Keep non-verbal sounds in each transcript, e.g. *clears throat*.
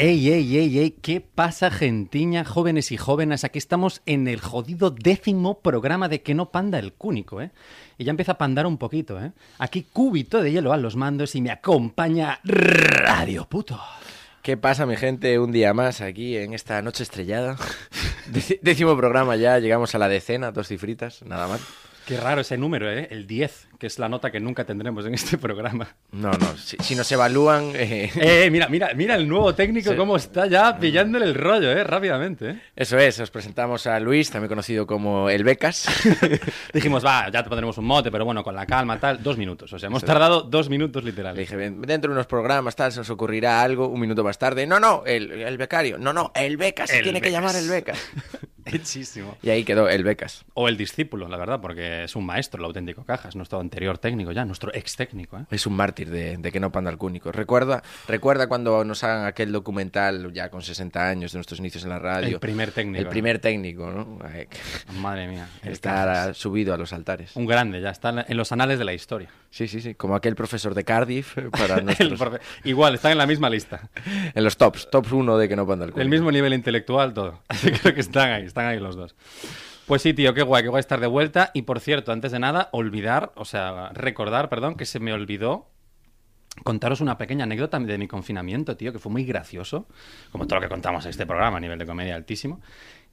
Ey, ey, ey, ey, ¿qué pasa, gentiña, jóvenes y jóvenes? Aquí estamos en el jodido décimo programa de Que no panda el cúnico, ¿eh? Y ya empieza a pandar un poquito, ¿eh? Aquí cúbito de hielo a los mandos y me acompaña Radio Puto. ¿Qué pasa, mi gente? Un día más aquí en esta noche estrellada. *laughs* Décimo programa ya, llegamos a la decena, dos cifritas, nada más. Qué raro ese número, ¿eh? El 10, que es la nota que nunca tendremos en *laughs* este programa. No, no, si, si nos evalúan... eh, Eh, mira, mira, mira el nuevo técnico Sí. cómo está ya pillándole el rollo, ¿eh? Rápidamente, ¿eh? Eso es, os presentamos a Luis, también conocido como el Becas. *laughs* Dijimos, va, ya te pondremos un mote, pero bueno, con la calma, tal, dos minutos. O sea, hemos tardado dos minutos Le literal. dije, "Ven, dentro de unos programas tal, se nos ocurrirá algo un minuto más tarde. No, no, el, el becario. No, no, el Becas, se El tiene que llamar el Becas. *laughs* Hechísimo. Y ahí quedó el Becas. O el discípulo, la verdad, porque es un maestro, el auténtico Cajas, nuestro anterior técnico ya, nuestro ex técnico, ¿eh? Es un mártir de, de que no panda el cúnico. Recuerda, recuerda cuando nos hagan aquel documental ya con 60 años de nuestros inicios en la radio. El primer técnico. El primer técnico, ¿no? Madre mía. Estar subido a los altares. Un grande, ya está en los anales de la historia. Sí, sí, sí. Como aquel profesor de Cardiff *laughs* para nuestros... profe- Igual, están en la misma lista. *laughs* En los tops. Tops uno de que no panda el cúnico. El mismo nivel intelectual, todo. Así *laughs* creo que están ahí, están ahí los dos. Pues sí, tío, qué guay, qué guay estar de vuelta. Y por cierto, antes de nada, olvidar, o sea, recordar, perdón, que se me olvidó contaros una pequeña anécdota de mi confinamiento, tío, que fue muy gracioso, como todo lo que contamos en este programa a nivel de comedia altísimo.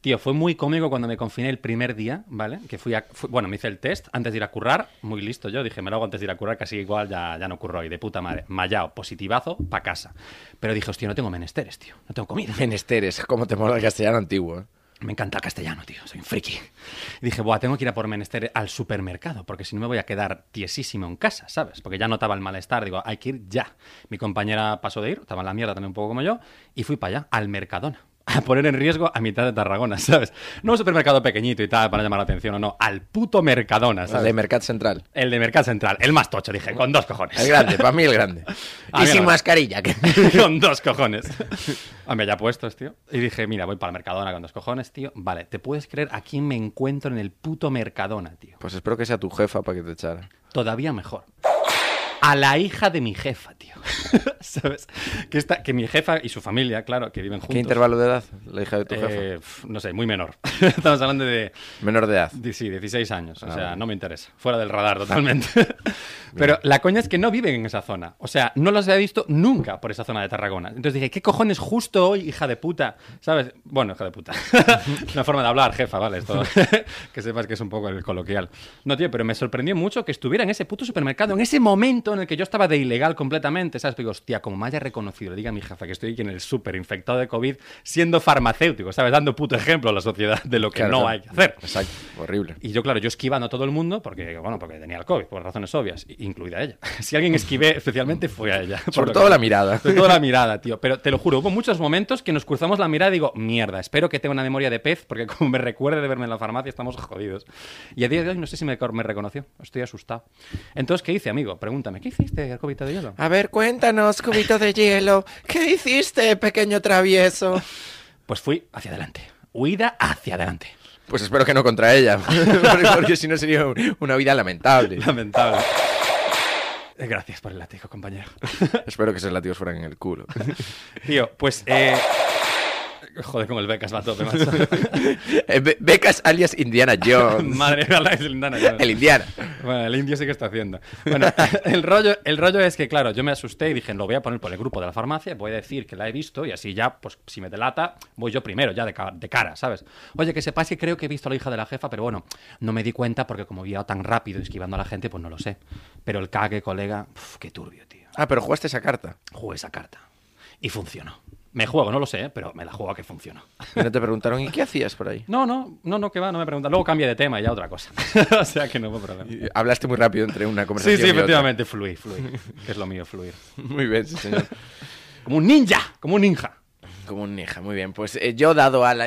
Tío, fue muy cómico cuando me confiné el primer día, ¿vale? Que fui a... fui- bueno, me hice el test antes de ir a currar, muy listo yo, dije, me lo hago antes de ir a currar, casi igual ya, ya no curro y de puta madre. Mallao, positivazo, pa' casa. Pero dije, hostia, no tengo menesteres, tío, no tengo comida. Menesteres. Cómo te mola el castellano antiguo. ¿eh? Me encanta el castellano, tío. Soy un friki. Y dije, Buah, tengo que ir a por menester al supermercado, porque si no me voy a quedar tiesísimo en casa, ¿sabes? Porque ya notaba el malestar. Digo, hay que ir ya. Mi compañera pasó de ir, estaba en la mierda también un poco como yo, y fui para allá, al Mercadona. A poner en riesgo a mitad de Tarragona, *laughs* ¿sabes? No un supermercado pequeñito y tal para llamar la atención o no, al puto Mercadona, El ¿sabes? de Mercat Central. El de Mercado Central, el más tocho, dije, con dos cojones. El grande, para mí el grande. *laughs* A y sin mascarilla. que- *laughs* con dos cojones. Me ya puestos, tío. Y dije, mira, voy para el Mercadona con dos cojones, tío. Vale, ¿te puedes creer a quién me encuentro en el puto Mercadona, tío? Pues espero que sea tu jefa para que te echara. Todavía mejor. A la hija de mi jefa, tío. *laughs* ¿Sabes? Que, está, que mi jefa y su familia, claro, que viven juntos. ¿Qué intervalo de edad? La hija de tu Eh, jefa. pf, no sé, muy menor. *laughs* Estamos hablando de, Menor de edad. di- Sí, 16 años. O Ah, sea, no me interesa. Fuera del radar *laughs* totalmente. Pero la coña es que no viven en esa zona. O sea, no los había visto nunca por esa zona de Tarragona. Entonces dije, ¿qué cojones justo hoy, hija de puta? ¿Sabes? Bueno, hija de puta. Una forma de hablar, jefa, ¿vale? Esto, que sepas que es un poco el coloquial. No, tío, pero me sorprendió mucho que estuviera en ese puto supermercado, en ese momento en el que yo estaba de ilegal completamente, ¿sabes? Pero digo, hostia, como me haya reconocido, le diga a mi jefa que estoy aquí en el súper infectado de COVID, siendo farmacéutico, ¿sabes? Dando puto ejemplo a la sociedad de lo que Claro, no claro. hay que hacer. Exacto, horrible. Y yo, claro, yo esquivando a todo el mundo porque, bueno, porque tenía el COVID, por razones obvias, incluida ella. *laughs* Si alguien esquivé especialmente fue a ella. por Sobre todo que- la mirada. Sobre todo la mirada, *laughs* tío. Pero te lo juro, hubo muchos momentos que nos cruzamos la mirada y digo, mierda, espero que tenga una memoria de pez porque como me recuerde de verme en la farmacia estamos jodidos. Y a día de hoy no sé si me, me reconoció, estoy asustado. Entonces, ¿qué hice, amigo? Pregúntame, ¿qué hiciste, cubito de hielo? A ver, cuéntanos, cubito de hielo. ¿Qué hiciste, pequeño travieso? *laughs* Pues fui hacia adelante. Huida hacia adelante. Pues espero que no contra ella. *laughs* porque, si no sería un- una vida lamentable. Lamentable. Eh, Gracias por el látigo, compañero. *laughs* espero que esos latigos fueran en el culo. Tío, pues... Eh... *laughs* Joder, con el becas va a tope, macho. *laughs* Eh, Be- Becas alias Indiana Jones. *laughs* Madre mía, la es el Indiana Jones. El Indiana. Bueno, el indio sí que está haciendo. Bueno, el rollo, el rollo es que, claro, yo me asusté y dije, lo voy a poner por el grupo de la farmacia, voy a decir que la he visto y así ya, pues si me delata, voy yo primero, ya de, ca- de cara, ¿sabes? Oye, que sepáis que creo que he visto a la hija de la jefa, pero bueno, no me di cuenta porque como había ido tan rápido esquivando a la gente, pues no lo sé. Pero el cague, colega, uf, qué turbio, tío. Ah, pero jugaste esa carta. Jugué esa carta. Y funcionó. Me juego, no lo sé, pero me la juego a que funciona. *laughs* Y no te preguntaron, ¿y qué hacías por ahí? No, no, no, no, que va, no me pregunta. Luego cambia de tema y ya otra cosa. *laughs* o sea que no hubo problema. Y Hablaste muy rápido entre una Sí, conversación sí, y otra. efectivamente, fluir, fluir. Que es lo mío, fluir. *laughs* Muy bien, sí, señor. Como un ninja, como un ninja. Como un ninja, muy bien. Pues eh, yo, dado a la,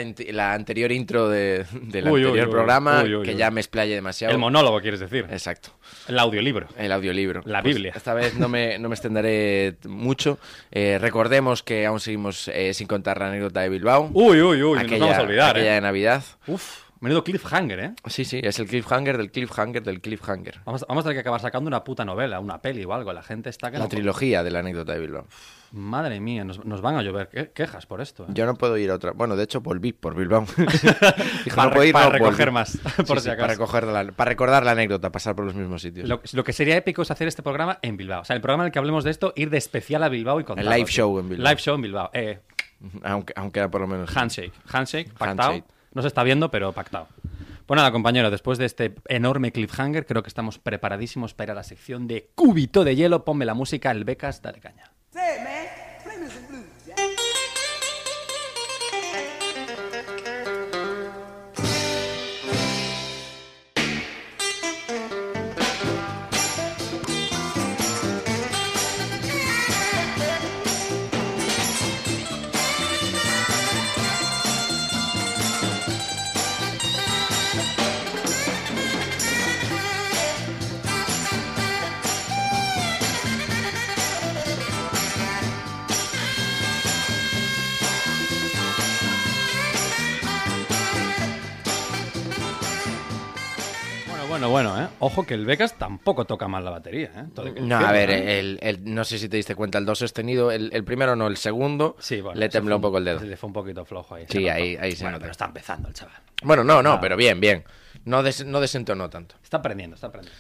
anterior intro de- del Uy, uy, anterior uy, programa, uy, que ya me explaye demasiado. El monólogo, quieres decir. Exacto. El audiolibro. El audiolibro. La Pues Biblia. esta vez no me, no me extenderé mucho. Eh, recordemos que aún seguimos eh, sin contar la anécdota de Bilbao. Uy, uy, uy, aquella, nos vamos a olvidar, aquella ¿eh? de Navidad. Uf, menudo cliffhanger, ¿eh? Sí, sí, es el cliffhanger del cliffhanger del cliffhanger. Vamos, vamos a tener que acabar sacando una puta novela, una peli o algo. La gente está que La no- trilogía de la anécdota de Bilbao. Madre mía, nos, nos van a llover que- quejas por esto. ¿eh? Yo no puedo ir a otra. Bueno, de hecho, volví por Bilbao. *laughs* Dijo, Para no puedo ir, para no, recoger volví. más, por Sí, si sí, acaso. Para, recoger la- para recordar la anécdota, pasar por los mismos sitios. Lo, lo que sería épico es hacer este programa en Bilbao. O sea, el programa en el que hablemos de esto, ir de especial a Bilbao y contarlo. live tío. show en Bilbao. Live show en Bilbao. Eh, Aunque, aunque era por lo menos. handshake. Handshake, pactado. Handshake. No se está viendo, pero pactado. Pues nada, compañero, después de este enorme cliffhanger, creo que estamos preparadísimos para ir a la sección de Cúbito de Hielo. Ponme la música, el becas, dale caña. Say Bueno, bueno, ¿eh? Ojo que el becas tampoco toca mal la batería, ¿eh? Todo No, a ver, ¿eh? el, el- no sé si te diste cuenta, el do sostenido, el, el primero no, el segundo, Sí, bueno, le tembló un poco el dedo. Le fue un poquito flojo ahí. Sí, ahí- ahí se Bueno, nota. pero está empezando el chaval. Bueno, no, no, pero bien, bien. No, des- no desentonó tanto. Está aprendiendo, está aprendiendo.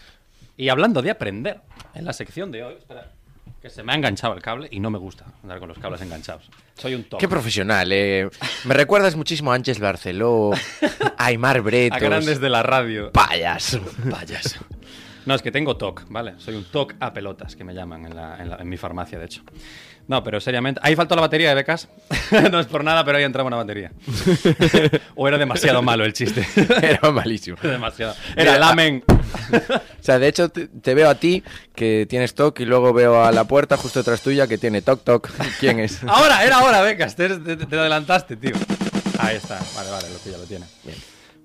Y hablando de aprender, en la sección de hoy, espera, que se me ha enganchado el cable y no me gusta andar con los cables enganchados. Soy un top. Qué profesional, eh. Me recuerdas muchísimo a Ángel Barceló, *laughs* a Aymar Bretos. A grandes de la radio. Payaso. *laughs* Payaso. No, es que tengo TOC, ¿vale? Soy un TOC a pelotas, que me llaman en, la- en la- en mi farmacia, de hecho. No, pero seriamente. Ahí faltó la batería de becas. *laughs* no es por nada, pero ahí entraba una batería. o era demasiado malo el chiste. Era malísimo. demasiado. Era Mira, lamen. O sea, de hecho, te, te veo a ti que tienes toc y luego veo a la puerta justo detrás tuya que tiene toc toc. *laughs* ¿Quién es? Ahora, era ahora, becas. Te, te- te adelantaste, tío. Ahí está. Vale, vale, lo que ya lo tiene.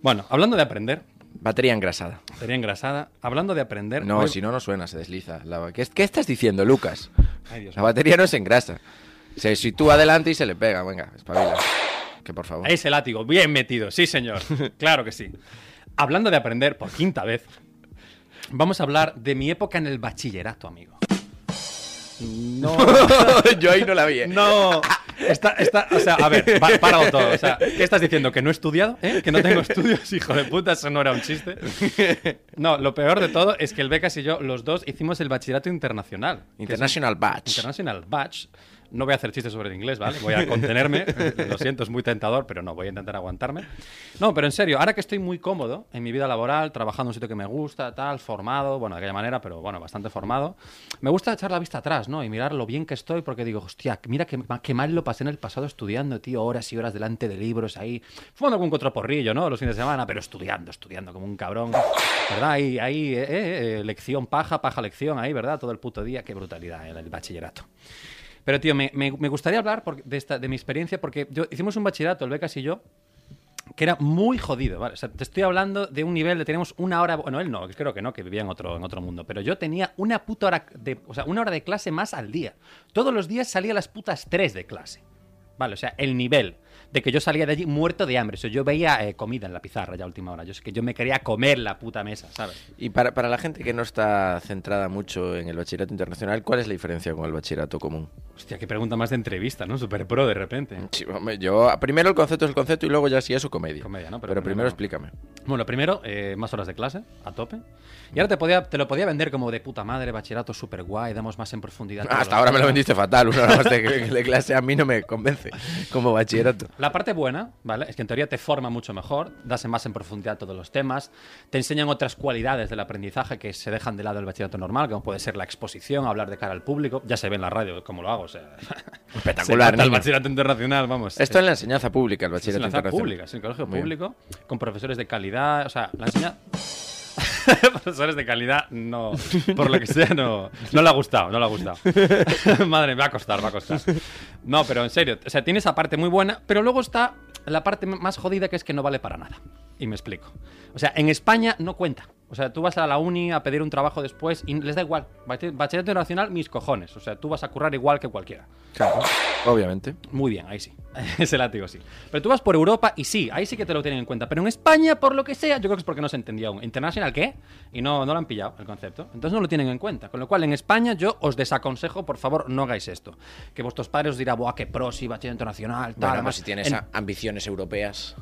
Bueno, hablando de aprender, Batería engrasada. sería engrasada. Hablando de aprender. No, hoy- si no, no suena, se desliza. La- ¿Qué, qué estás diciendo, Lucas? Ay, Dios La batería no se engrasa. Se sitúa adelante y se le pega. Venga, espabila. Que por favor. Ese látigo, bien metido, sí señor, *laughs* claro que sí. Hablando de aprender por quinta vez, vamos a hablar de mi época en el bachillerato, amigo. No, *laughs* Yo ahí no la vi. ¿eh? no. Está, está, o sea, a ver, pa- páralo todo. O sea, ¿qué estás diciendo? ¿Que no he estudiado? ¿Eh? ¿Que no tengo estudios? Hijo de puta, eso no era un chiste. No, lo peor de todo es que el Becas y yo, los dos, hicimos el bachillerato internacional. International Batch. International Batch. No voy a hacer chistes sobre el inglés, ¿vale? Voy a contenerme. *laughs* Lo siento, es muy tentador, pero no, voy a intentar aguantarme. No, pero en serio, ahora que estoy muy cómodo en mi vida laboral, trabajando en un sitio que me gusta, tal, formado, bueno, de aquella manera, pero bueno, bastante formado, me gusta echar la vista atrás, ¿no? Y mirar lo bien que estoy, porque digo, hostia, mira qué, qué mal lo pasé en el pasado estudiando, tío, horas y horas delante de libros ahí, fumando algún otro porrillo, ¿no? Los fines de semana, pero estudiando, estudiando como un cabrón, ¿verdad? Ahí, ahí, eh, eh, eh, lección paja, paja lección, ahí, ¿verdad? Todo el puto día, qué brutalidad el, el bachillerato. Pero, tío, me, me- gustaría hablar por- de, esta, de mi experiencia porque yo, hicimos un bachillerato, el Becas y yo, que era muy jodido, ¿vale? O sea, te estoy hablando de un nivel de tenemos una hora, bueno, él no, creo que no, que vivía en otro, en otro mundo, pero yo tenía una puta hora de, o sea, una hora de clase más al día. Todos los días salía las putas tres de clase. Vale, o sea, el nivel de que yo salía de allí muerto de hambre. O sea, yo veía eh, comida en la pizarra ya a última hora. Yo es que yo me quería comer la puta mesa, ¿sabes? Y para, para la gente que no está centrada mucho en el bachillerato internacional, ¿cuál es la diferencia con el bachillerato común? Hostia, qué pregunta más de entrevista, ¿no? Super pro de repente. Sí, hombre, yo primero el concepto es el concepto y luego ya si eso comedia. Comedia, ¿no? Pero, Pero primero primero- explícame. Bueno, primero, eh, más horas de clase, a tope. Y ahora te, podía, te lo podía vender como de puta madre, bachillerato súper guay, damos más en profundidad. Hasta ahora me lo vendiste fatal, una hora más de, de clase a mí no me convence como bachillerato. La parte buena, ¿vale? Es que en teoría te forma mucho mejor, das más en profundidad todos los temas, te enseñan otras cualidades del aprendizaje que se dejan de lado del bachillerato normal, como puede ser la exposición, hablar de cara al público. Ya se ve en la radio cómo lo hago, o sea, *laughs* Espectacular, Se el bachillerato internacional, vamos. Esto en la enseñanza pública, el es bachillerato la enseñanza internacional. pública, es el colegio Muy bien. público, con profesores de calidad, o sea, la enseñanza... *laughs* profesores de calidad, no, por lo que sea, no, no le ha gustado, no le ha gustado. *laughs* Madre, me va a costar, va a costar. No, pero en serio, o sea, tiene esa parte muy buena, pero luego está la parte más jodida que es que no vale para nada. Y me explico. O sea, en España no cuenta. O sea, tú vas a la uni a pedir un trabajo después y les da igual. Bach- Bachillerato internacional, mis cojones. O sea, tú vas a currar igual que cualquiera. Claro, obviamente. Muy bien, ahí sí. *laughs* Ese látigo sí. Pero tú vas por Europa y sí, ahí sí que te lo tienen en cuenta. Pero en España, por lo que sea, yo creo que es porque no se entendía aún. ¿International qué? Y no, no lo han pillado el concepto. Entonces no lo tienen en cuenta. Con lo cual, en España yo os desaconsejo, por favor, no hagáis esto. Que vuestros padres os dirán, buah, qué pros y bachillerato internacional, tal. Bueno, Además, si tienes en- ambiciones europeas.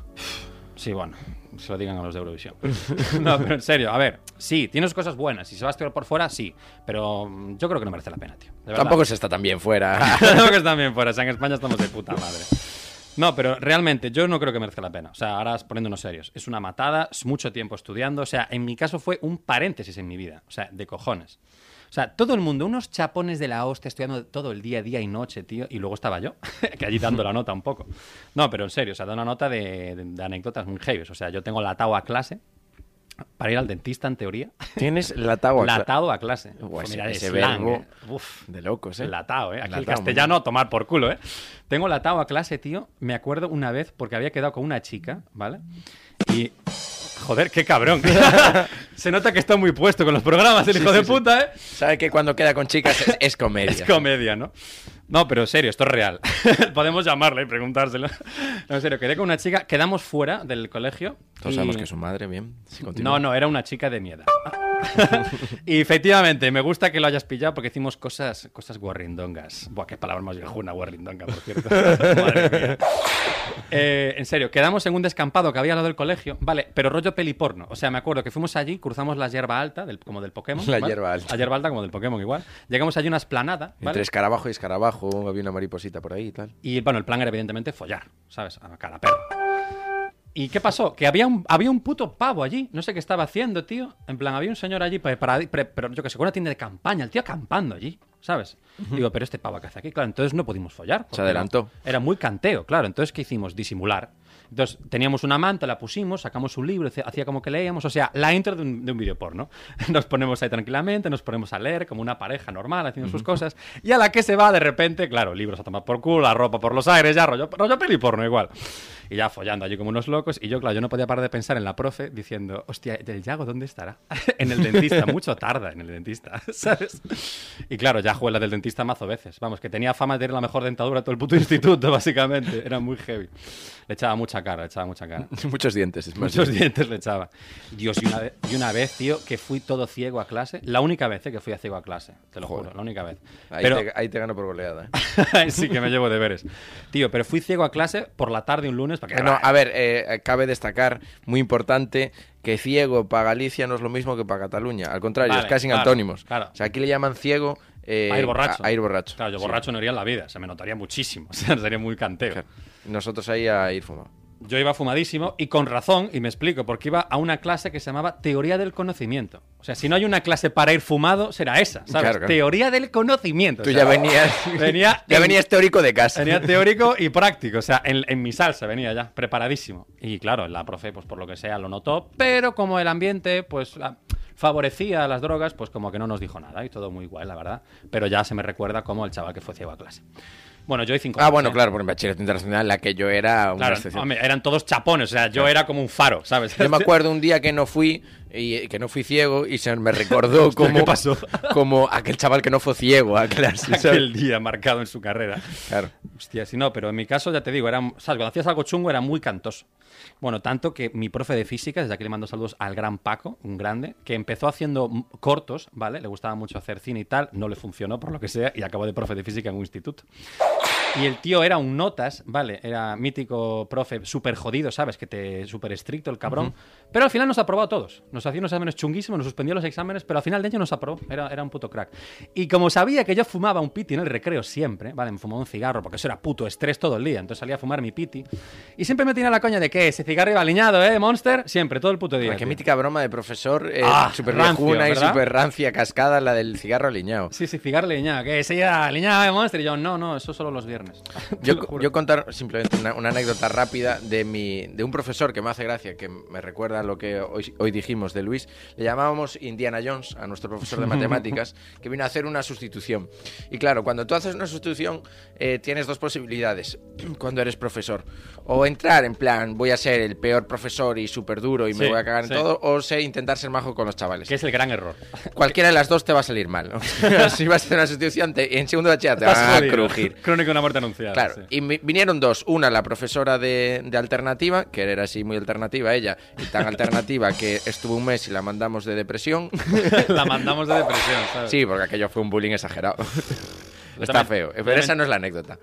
Sí, bueno, se lo digan a los de Eurovisión. *laughs* *laughs* no, pero en serio, a ver, sí, tienes cosas buenas. Si se va a estudiar por fuera, sí. Pero mm, yo creo que no merece la pena, tío. De. Tampoco se está tan bien fuera. Creo que están bien fuera. O sea, en España estamos de puta madre. No, pero realmente yo no creo que merezca la pena. O sea, ahora poniéndonos serios. Es una matada, es mucho tiempo estudiando. O sea, en mi caso fue un paréntesis en mi vida. O sea, de cojones. O sea, todo el mundo, unos chapones de la hostia estudiando todo el día, día y noche, tío. Y luego estaba yo, *laughs* que allí dando la nota un poco. No, pero en serio, o sea, da una nota de, de- de anécdotas muy heavy. O sea, yo tengo latado a clase para ir al dentista, en teoría. Tienes latado a *laughs* cla- Latado a clase. Ese- mira, ese slang, verbo eh. Uf. de locos, ¿eh? Latao, ¿eh? Aquí el castellano tomar por culo, ¿eh? Tengo latao a clase, tío. Me acuerdo una vez porque había quedado con una chica, ¿vale? Y... Joder, qué cabrón. *laughs* Se nota que está muy puesto con los programas, el hijo de puta, ¿eh? Sabe que cuando queda con chicas es, es comedia. Es comedia, ¿no? No, pero en serio, esto es real. *laughs* Podemos llamarle y preguntárselo. No, en serio, quedé con una chica, quedamos fuera del colegio. Todos y- sabemos que es su madre, bien. Sí, continúa. no, no, era una chica de mierda. *laughs* y efectivamente, me gusta que lo hayas pillado porque hicimos cosas, cosas guarrindongas. Buah, qué palabra más viejuna, guarrindonga, por cierto. *laughs* Madre mía. Eh, en serio, quedamos en un descampado que había al lado del colegio, vale, pero rollo peliporno. O sea, me acuerdo que fuimos allí, cruzamos la hierba alta, del- como del Pokémon. La ¿vale? hierba alta. La hierba alta como del Pokémon, igual. Llegamos allí a una esplanada, ¿vale? Entre escarabajo y escarabajo había una mariposita por ahí y tal. Y bueno, el plan era evidentemente follar, ¿sabes? A cara perro. ¿Y qué pasó? Que había un, había un puto pavo allí. No sé qué estaba haciendo, tío. En plan, había un señor allí, para- pre- pero yo que sé, con una tienda de campaña. El tío acampando allí, ¿sabes? Digo, pero este pavo que hace aquí, claro. Entonces no pudimos follar. porque adelantó. Era, era muy canteo, claro. Entonces, ¿qué hicimos? Disimular. Entonces, teníamos una manta, la pusimos, sacamos un libro, hacía como que leíamos. O sea, la intro de un, de un video porno. *laughs* Nos ponemos ahí tranquilamente, nos ponemos a leer como una pareja normal, haciendo sus cosas. Y a la que se va, de repente, claro, libros a tomar por culo, la ropa por los aires, ya rollo, rollo peli porno igual. Y ya follando allí como unos locos. Y yo, claro, yo no podía parar de pensar en la profe diciendo, hostia, ¿el Yago dónde estará? *laughs* en el dentista, mucho tarda en el dentista, *laughs* ¿sabes? Y claro, ya jugué la del dentista mazo veces. Vamos, que tenía fama de tener la mejor dentadura de todo el puto *laughs* instituto, básicamente. Era muy heavy. Le echaba mucha cara, le echaba mucha cara. Muchos dientes, es más. Muchos dientes le echaba. Dios, y una, vez, y una vez, tío, que fui todo ciego a clase. La única vez eh, que fui a ciego a clase, te lo Joder. juro, la única vez. Ahí, Pero, te, ahí te gano por goleada. ¿eh? sí que me llevo deberes. Tío, pero fui ciego a clase por la tarde un lunes. Porque, No, a ver, eh, cabe destacar, muy importante, que ciego para Galicia no es lo mismo que para Cataluña. Al contrario, Vale, es casi claro, antónimos. claro. O sea, aquí le llaman ciego eh, a ir borracho. A, a ir borracho. Claro, yo Sí, borracho no iría en la vida. Se me notaría muchísimo. *laughs* O sea, sería muy canteo. claro. Nosotros ahí a ir fumado. Yo iba fumadísimo y con razón, y me explico, porque iba a una clase que se llamaba Teoría del Conocimiento. O sea, si no hay una clase para ir fumado, será esa, ¿sabes? Claro, claro. Teoría del Conocimiento. o Tú sea, ya venías, *laughs* venía *laughs* ya en- venías teórico de casa. Venía *laughs* teórico y práctico, o sea, en, en mi salsa venía ya, preparadísimo. Y claro, la profe, pues por lo que sea, lo notó, pero como el ambiente, pues la- favorecía las drogas, pues como que no nos dijo nada y todo muy guay, la verdad. Pero ya se me recuerda como el chaval que fue ciego a clase. Bueno, yo cinco Ah, bueno, ¿eh? claro, por el bachillerato internacional, la que yo era una Claro, hombre, eran todos chapones, o sea, yo era como un faro, ¿sabes? Yo me *laughs* acuerdo un día que no fui y que no fui ciego y se me recordó *laughs* como, ¿qué pasó? *laughs* como aquel chaval que no fue ciego a clase. ¿sabes? *laughs* Aquel día marcado en su carrera. Claro. Hostia, si no, pero en mi caso, ya te digo, era, ¿sabes? cuando hacías algo chungo era muy cantoso. Bueno, tanto que mi profe de física, desde aquí le mando saludos al gran Paco, un grande, que empezó haciendo cortos, ¿vale? Le gustaba mucho hacer cine y tal, no le funcionó por lo que sea y acabó de profe de física en un instituto. Y el tío era un notas, ¿vale? Era mítico profe, súper jodido, ¿sabes? Que te súper estricto el cabrón. Pero al final nos aprobó a todos. Nos Nos hacía unos exámenes chunguísimos, nos suspendió los exámenes, pero al final de año nos aprobó. Era, era un puto crack. Y como sabía que yo fumaba un piti en el recreo siempre, ¿vale? Me fumaba un cigarro porque eso era puto estrés todo el día. Entonces salía a fumar mi piti. Y siempre me tenía la coña de que ese cigarro iba aliñado, ¿eh? Monster. Siempre, todo el puto día. Qué mítica broma de profesor, eh, Ah, super rancio, y super rancia cascada, la del cigarro aliñado. Sí, sí, cigarro aliñado. Que se iba aliñado de Monster. Y yo, no, no, eso solo los viernes. *laughs* Yo, lo yo contar simplemente una, una anécdota rápida de mi de un profesor que me hace gracia, que me recuerda lo que hoy, hoy dijimos de Luis. Le llamábamos Indiana Jones a nuestro profesor de *laughs* matemáticas, que vino a hacer una sustitución. Y claro, cuando tú haces una sustitución, eh, tienes dos posibilidades *clears throat* cuando eres profesor. O entrar en plan, voy a ser el peor profesor y súper duro y me Sí, voy a cagar en sí. todo, o sé intentar ser majo con los chavales. Que es el gran error. *laughs* Cualquiera de las dos te va a salir mal. ¿no? *laughs* si vas a hacer una sustitución, te- en segundo bachillerato te van a crujir. Crónico de una muerte anunciada. Claro, sí. y vinieron dos. Una, la profesora de, de alternativa, que era así muy alternativa ella, y tan alternativa que estuvo un mes y la mandamos de depresión. *laughs* la mandamos de depresión, ¿sabes? sí, porque aquello fue un bullying exagerado. *laughs* Está feo, pero esa no es la anécdota.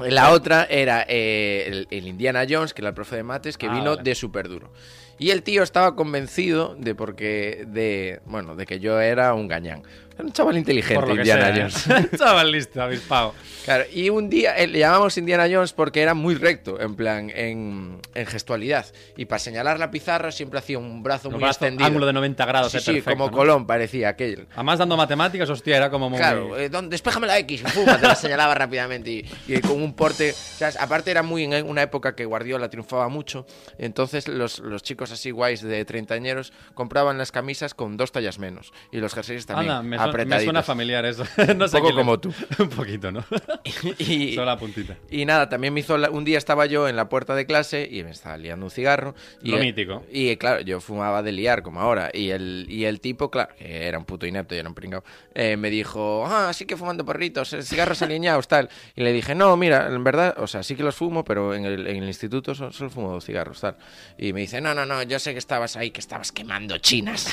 La otra era eh, el, el Indiana Jones, que era el profe de mates, que Ah, vino vale. de súper duro. Y el tío estaba convencido de porque de bueno de que yo era un gañán. Era un chaval inteligente, Por lo que Indiana sea, ¿eh? Jones. *laughs* Chaval listo, avispado. Claro, y un día eh, le llamamos Indiana Jones porque era muy recto, en plan, en, en gestualidad. Y para señalar la pizarra siempre hacía un brazo Un muy brazo, extendido. ángulo de 90 grados, Sí, eh, sí, perfecto, como ¿no? Colón parecía aquel. Además, dando matemáticas, hostia, era como muy... Claro, eh, ¿dónde? despéjame la X, te la señalaba rápidamente y, y con un porte. o sea, aparte era muy en una época que Guardiola triunfaba mucho, entonces los, los chicos así guays de treintañeros compraban las camisas con dos tallas menos y los jerseys también Anda, me, suena- me apretaditos. suena familiar eso. *laughs* no sé poco le- como tú. *laughs* un poquito, ¿no? *laughs* y, Solo la puntita. Y nada, también me hizo la- un día estaba yo en la puerta de clase y me estaba liando un cigarro. Y Lo mítico. Y claro, yo fumaba de liar como ahora. Y el, y el tipo, claro, que era un puto inepto y era un pringao, eh, me dijo, ah, sí que fumando porritos, eh, cigarros alineados, tal. Y le dije, no, mira, en verdad, o sea, sí que los fumo, pero en el, en el instituto so- solo, fumo cigarros, tal. Y me dice, no, no, no, yo sé que estabas ahí, que estabas quemando chinas.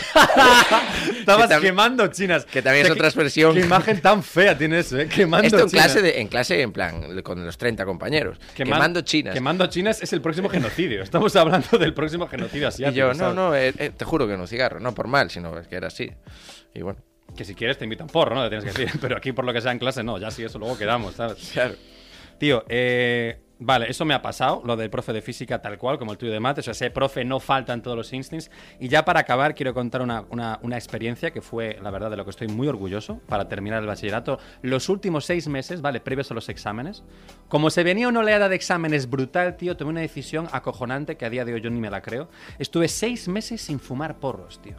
Estabas tam- quemando chinas. que también es otra expresión. Qué imagen tan fea tiene eso, ¿eh? Quemando Esto en clase, de, en clase, en plan, con los 30 compañeros. Queman- quemando chinas. Quemando chinas es el próximo genocidio. Estamos hablando del próximo genocidio Y asiático. yo, no, no, eh, eh, te juro que no cigarro, no por mal, sino que era así. Y bueno, Que si quieres te invitan porro, ¿no? Te tienes que decir. *laughs* Pero aquí, por lo que sea en clase, no. Ya si eso luego quedamos, ¿sabes? claro. Tío, eh, vale, eso me ha pasado, lo del profe de física tal cual, como el tuyo de mates, o sea, ese profe no falta en todos los instants. Y ya para acabar, quiero contar una, una- una experiencia que fue, la verdad, de lo que estoy muy orgulloso para terminar el bachillerato. Los últimos seis meses, vale, previos a los exámenes, como se venía una oleada de exámenes brutal, tío, tomé una decisión acojonante que a día de hoy yo ni me la creo. Estuve seis meses sin fumar porros, tío.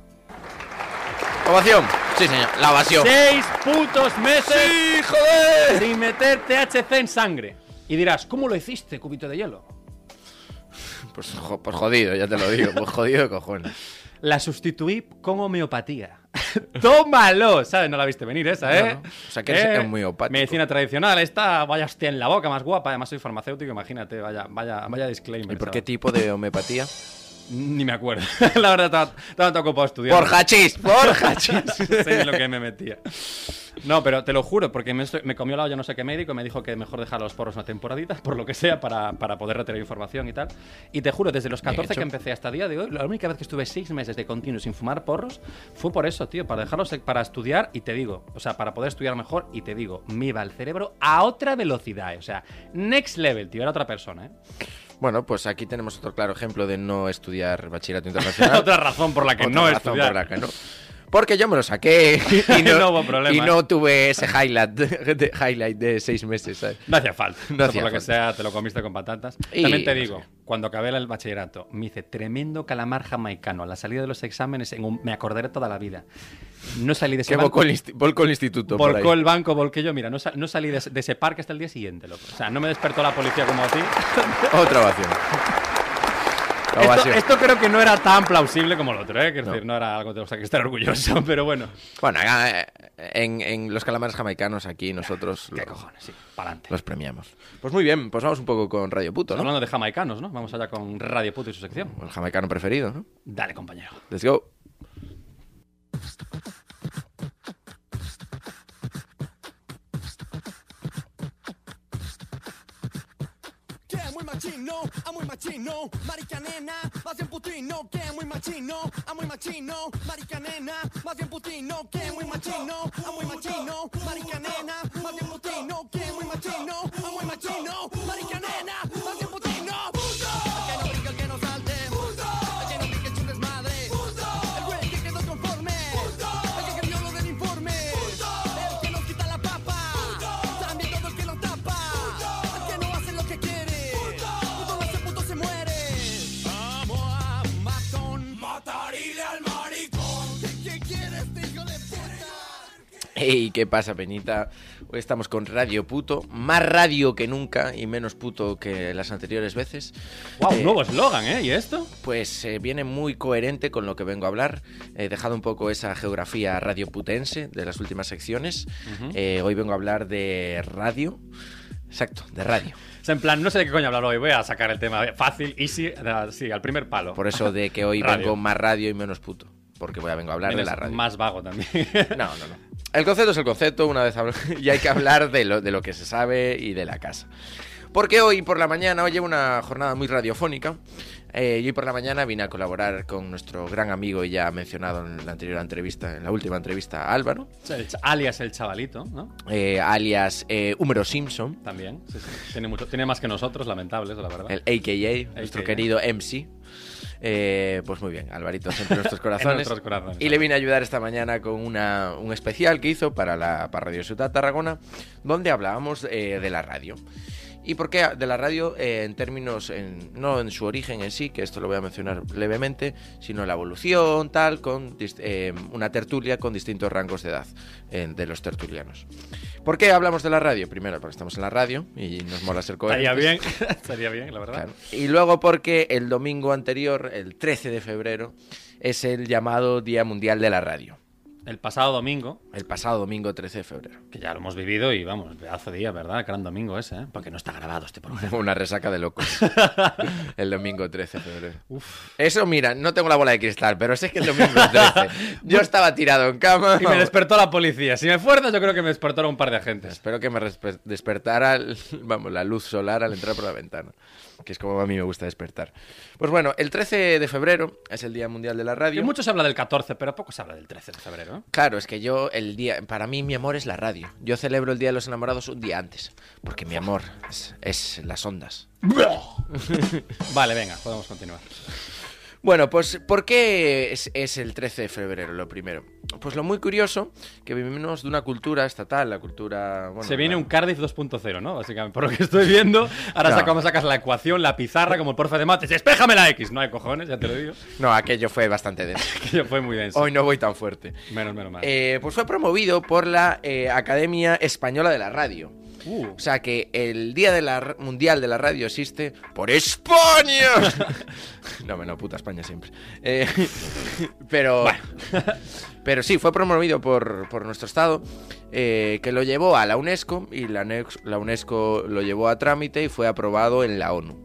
Ovación. Sí, señor, la ovación. ¡Seis putos meses! ¡Sí, joder! sin meter THC en sangre. Y dirás, ¿cómo lo hiciste, cubito de hielo? *laughs* Pues, pues jodido, ya te lo digo, pues jodido de cojones. La sustituí con homeopatía. *laughs* ¡Tómalo! ¿Sabes? No la viste venir esa, ¿eh? No, no. O sea, que eres homeopático. Medicina tradicional, esta, vaya hostia en la boca, más guapa. Además soy farmacéutico, imagínate, vaya, vaya, vaya disclaimer. ¿Y por qué ¿sabes? tipo de homeopatía? *laughs* Ni me acuerdo. *laughs* la verdad, estaba, estaba tan ocupado estudiando. Por hachís, por *laughs* hachís. No sé lo que me metía. No, pero te lo juro, porque me, estoy- me comió la olla no sé qué médico me dijo que mejor dejar los porros una temporadita, *laughs* por lo que sea, para, para poder retener información y tal. Y te juro, desde los Bien 14 hecho. que empecé hasta el día de hoy, la única vez que estuve seis meses de continuo sin fumar porros fue por eso, tío, para dejarlos para estudiar y te digo, o sea, para poder estudiar mejor y te digo, me iba el cerebro a otra velocidad, eh, o sea, next level, tío, era otra persona, ¿eh? Bueno, pues aquí tenemos otro claro ejemplo de no estudiar bachillerato *laughs* internacional. otra razón por la que Otra no razón estudiar. por la que no. Porque yo me lo saqué *laughs* y no, No hubo problema, y no tuve ese highlight de, highlight de seis meses. ¿sabes? No hacía falta. No hacía por lo que falta. sea, te lo comiste con patatas. Y- También te digo, cuando acabé el bachillerato, me hice tremendo calamar jamaicano a la salida de los exámenes. En un- me acordaré toda la vida. No salí de ese Que banco. volcó el, volcó instituto. por Volcó ahí. el banco, volqué yo. Mira, no, sa- no salí de, ese- de ese parque hasta el día siguiente, loco. O sea, no me despertó la policía como a ti. *laughs* Otra ovación. Esto, creo que no era tan plausible como el otro, ¿eh? Quiero No. decir, no era algo de lo que estar orgulloso, *laughs* pero bueno. Bueno, eh, en, en los calamares jamaicanos aquí nosotros ¿Qué lo- cojones? Sí, para adelante. los premiamos. Pues muy bien, pues vamos un poco con Radio Puto, ¿no? Hablando de jamaicanos, ¿no? Vamos allá con Radio Puto y su sección. El jamaicano preferido, ¿no? Dale, compañero. Let's go. Machino, a muy machino, marica nena, más bien putino que muy machino, a muy machino, marica nena, más bien putino que muy machino, a muy machino, marica nena, más bien putino que muy machino, a muy machino, marica nena, más bien Hey, ¿qué pasa, Peñita? Hoy estamos con Radio Puto, más radio que nunca y menos puto que las anteriores veces. Wow, Eh, un nuevo eslogan, ¿eh? ¿Y esto? Pues eh, viene muy coherente con lo que vengo a hablar. He dejado un poco esa geografía radioputense de las últimas secciones. Eh, hoy vengo a hablar de radio. Exacto, de radio. O sea, en plan, no sé de qué coño hablar hoy. Voy a sacar el tema fácil, easy, sí, al primer palo. Por eso de que hoy *laughs* vengo más radio y menos puto. Porque voy a vengo a hablar de la radio. Más vago también. *laughs* No, no, no. El concepto es el concepto, una vez habl- *laughs* y hay que hablar de lo, de lo que se sabe y de la casa. Porque hoy por la mañana, hoy llevo una jornada muy radiofónica, eh, y hoy por la mañana vine a colaborar con nuestro gran amigo y ya mencionado en la anterior entrevista, en la última entrevista, Álvaro, El alias el chavalito, ¿no? eh, alias eh, Húmero Simpson, También. Sí, sí. Tiene, mucho, tiene más que nosotros, lamentable, eso, la verdad. el AKA, nuestro AKA. querido MC. Eh, pues muy bien, Alvarito, siempre en nuestros *laughs* corazones. nuestros corazones. Y le vine a ayudar esta mañana con una, un especial que hizo para, la, para Radio Ciudad Tarragona, donde hablábamos eh, de la radio. ¿Y por qué de la radio eh, en términos, en- no en su origen en sí, que esto lo voy a mencionar levemente, sino la evolución, tal, con eh, una tertulia con distintos rangos de edad eh, de los tertulianos? ¿Por qué hablamos de la radio? Primero, porque estamos en la radio y nos mola ser Estaría coherentes. bien, *laughs* estaría bien, la verdad. Claro. Y luego porque el domingo anterior, el 13 de febrero, es el llamado Día Mundial de la Radio. El pasado domingo, El pasado domingo 13 de febrero. que ya lo hemos vivido y vamos, pedazo de día, ¿verdad? Gran domingo ese, ¿eh? Porque no está grabado este programa. *laughs* Una resaca de locos. *laughs* el domingo 13 de febrero. Eso, mira, no tengo la bola de cristal, pero sé que el domingo 13. *laughs* Yo estaba tirado en cama. Y me despertó la policía. Si me fuerzas, yo creo que me despertaron un par de agentes. Espero que me despertara vamos, la luz solar al entrar por la ventana, que es como a mí me gusta despertar. Pues bueno, el 13 de febrero es el Día Mundial de la Radio. mucho se habla del 14, pero poco se habla del 13 de febrero. ¿eh? Claro, es que yo el día, para mí mi amor es la radio. Yo celebro el Día de los Enamorados un día antes, porque mi amor es, es las ondas. Vale, venga, podemos continuar. Bueno, pues ¿por qué es, es el 13 de febrero lo primero? Pues lo muy curioso, que vivimos de una cultura estatal, la cultura... Bueno, Se viene la- un Cardiff 2.0, ¿no? Básicamente, por lo que estoy viendo. Ahora No. sacamos, sacas la ecuación, la pizarra, como el profe de mates. ¡Espéjame la X! No hay cojones, ya te lo digo. No, aquello fue bastante denso. *laughs* Que fue muy denso. Hoy no voy tan fuerte. Menos, menos mal. Eh, pues fue promovido por la eh, Academia Española de la Radio. Uh, O sea que el Día de la Mundial de la Radio existe por España. *laughs* no, no, puta España siempre. Eh, *laughs* pero, *laughs* pero sí, fue promovido por, por nuestro Estado, eh, que lo llevó a la UNESCO y la, UNESCO lo llevó a trámite y fue aprobado en la ONU.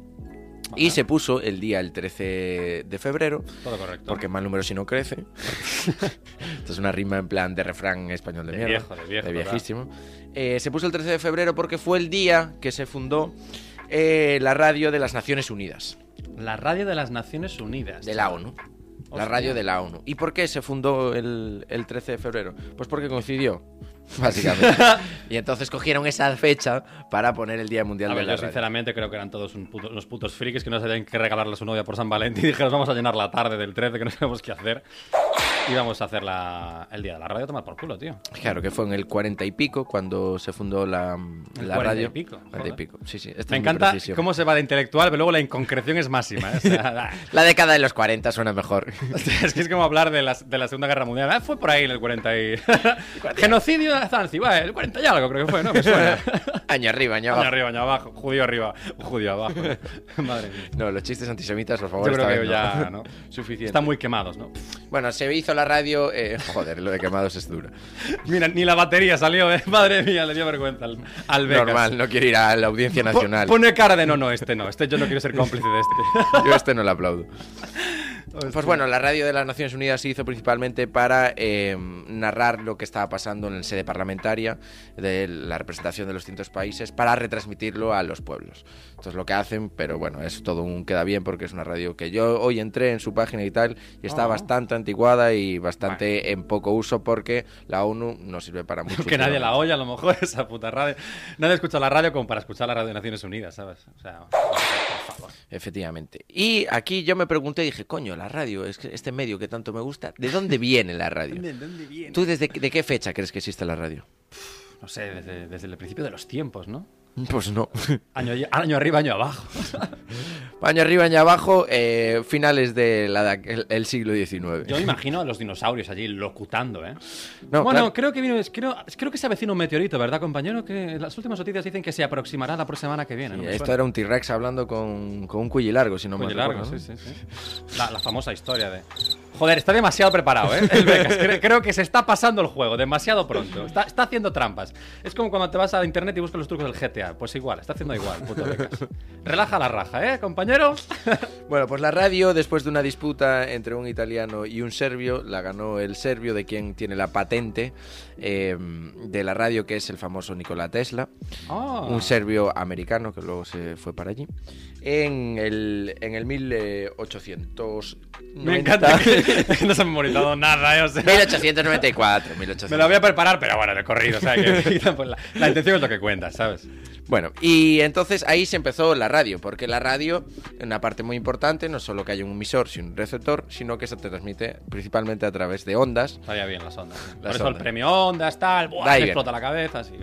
Y se puso el día el 13 de febrero, todo correcto. porque mal número si no crece. Esto es una rima en plan de refrán español de, De mierda. viejo, de viejo, De viejísimo. Eh, se puso el 13 de febrero porque fue el día que se fundó eh, la radio de las Naciones Unidas, La radio de las Naciones Unidas. de la ONU. La radio de la ONU. ¿Y por qué se fundó el, el 13 de febrero? Pues porque coincidió, *laughs* básicamente. *laughs* y entonces cogieron esa fecha para poner el Día Mundial A de la yo radio. sinceramente creo que eran todos un puto- unos putos frikis que no sabían qué regalarle a su novia por San Valentín y *laughs* dijeron, vamos a llenar la tarde del 13, que no sabemos qué hacer. Y vamos a hacer la- el día de la radio, tomar por culo, tío. Claro, que fue en el 40 y pico cuando se fundó la, El la 40 y radio. pico, 40 y pico, sí, sí. Esta Me encanta cómo se va de intelectual, pero luego la inconcreción es máxima. ¿eh? O sea, *laughs* La década de los 40 suena mejor. *laughs* es que es como hablar de, las- de la Segunda Guerra Mundial. Ah, fue por ahí en el 40 y... *laughs* Genocidio de Zanzíbar, el 40 y algo creo que fue, ¿no? Me suena. año arriba, año Año abajo. arriba, año abajo. Judío arriba, judío abajo. Madre mía. No, los chistes antisemitas, por favor. Yo creo que vez ya, ¿no? Suficiente. Están muy quemados, ¿no? Bueno, se hizo la radio. eh, *laughs* joder, lo de quemados es duro. Mira, ni la batería salió, ¿eh? *laughs* Madre mía, le dio vergüenza al, al Becas. Normal, no quiere ir a la audiencia nacional. Pone cara de no, no, este no, este yo no quiero ser cómplice de este. *laughs* Yo este no lo aplaudo. Pues bueno, la radio de las Naciones Unidas se hizo principalmente para eh, narrar lo que estaba pasando en la sede parlamentaria de la representación de los distintos países para retransmitirlo a los pueblos. Esto es lo que hacen, pero bueno, es todo un queda bien porque es una radio que yo hoy entré en su página y tal y está bastante anticuada y bastante en poco uso porque la ONU no sirve para *laughs* mucho. Que nadie la oye, a lo mejor, *laughs* esa puta radio. Nadie escucha la radio como para escuchar la radio de Naciones Unidas, ¿sabes? O sea, favor. Efectivamente. Y aquí yo me pregunté, dije, coño, la radio, es que este medio que tanto me gusta, ¿de dónde viene la radio? *laughs* ¿De dónde viene? ¿Tú desde de qué fecha crees que existe la radio? No sé, desde, desde el principio de los tiempos, ¿no? Pues no. *laughs* Año, año arriba, año abajo. *laughs* Año arriba, año abajo, eh, finales del el, siglo XIX. Yo me *laughs* imagino a los dinosaurios allí locutando, ¿eh? No, bueno, claro. creo que viene, creo, creo que se avecina un meteorito, ¿verdad, compañero? Que las últimas noticias dicen que se aproximará la próxima semana que viene. ¿no? Sí, Me esto era un T-Rex hablando con, con un cuello largo, si no me largo, recuerdo, sí, ¿no? sí, sí. La, la famosa historia de... Joder, está demasiado preparado, ¿eh? *laughs* El Becas. Cre- Creo que se está pasando el juego demasiado pronto. Está, está haciendo trampas. Es como cuando te vas a internet y buscas los trucos del GTA. Pues igual, está haciendo igual, puto Becas. Relaja la raja, ¿eh, compañero? *laughs* Bueno, pues la radio, después de una disputa entre un italiano y un serbio, la ganó el serbio, de quien tiene la patente eh, de la radio, que es el famoso Nikola Tesla. Ah. un serbio americano que luego se fue para allí. En el, en el 1890. Me encanta *laughs* que *laughs* no se ha memorizado nada, ¿eh? O sea, 1894, 1894. me lo voy a preparar, pero bueno, de corrido. O sea, que *laughs* pues, la, la intención es lo que cuenta, ¿sabes? Bueno, y entonces ahí se empezó la radio, porque la radio, una parte muy importante, no solo que haya un emisor, sino un receptor, sino que se transmite principalmente a través de ondas. Estaría bien las ondas. Por Las eso el ondas. premio Ondas, tal, buah, me bien. explota la cabeza, sí.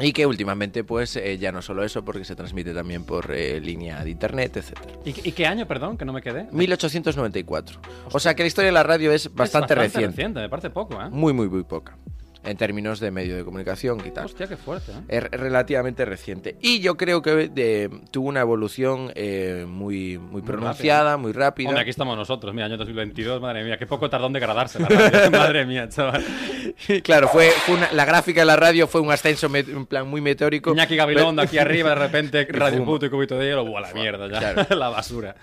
Y que últimamente, pues, eh, ya no solo eso, porque se transmite también por eh, línea de internet, etcétera. ¿Y, y qué año, perdón, que no me quedé? 1894. O sea que la historia de la radio es bastante, es reciente. reciente. Me parece poco, ¿eh? Muy, muy, muy poca. En términos de medio de comunicación y tal. Hostia, qué fuerte, ¿eh? Es relativamente reciente. Y yo creo que de- tuvo una evolución eh, muy, muy pronunciada, muy rápida. Hombre, aquí estamos nosotros, mira, año 2022, madre mía, qué poco tardó en degradarse la radio. *laughs* madre mía, chaval. *laughs* claro, fue, fue una- la gráfica de la radio fue un ascenso en plan muy meteórico. Iñaki Gabilondo aquí arriba, de repente, *laughs* Radio. Puto y Cubito de Hielo, buah, la mierda ya, Claro. la basura.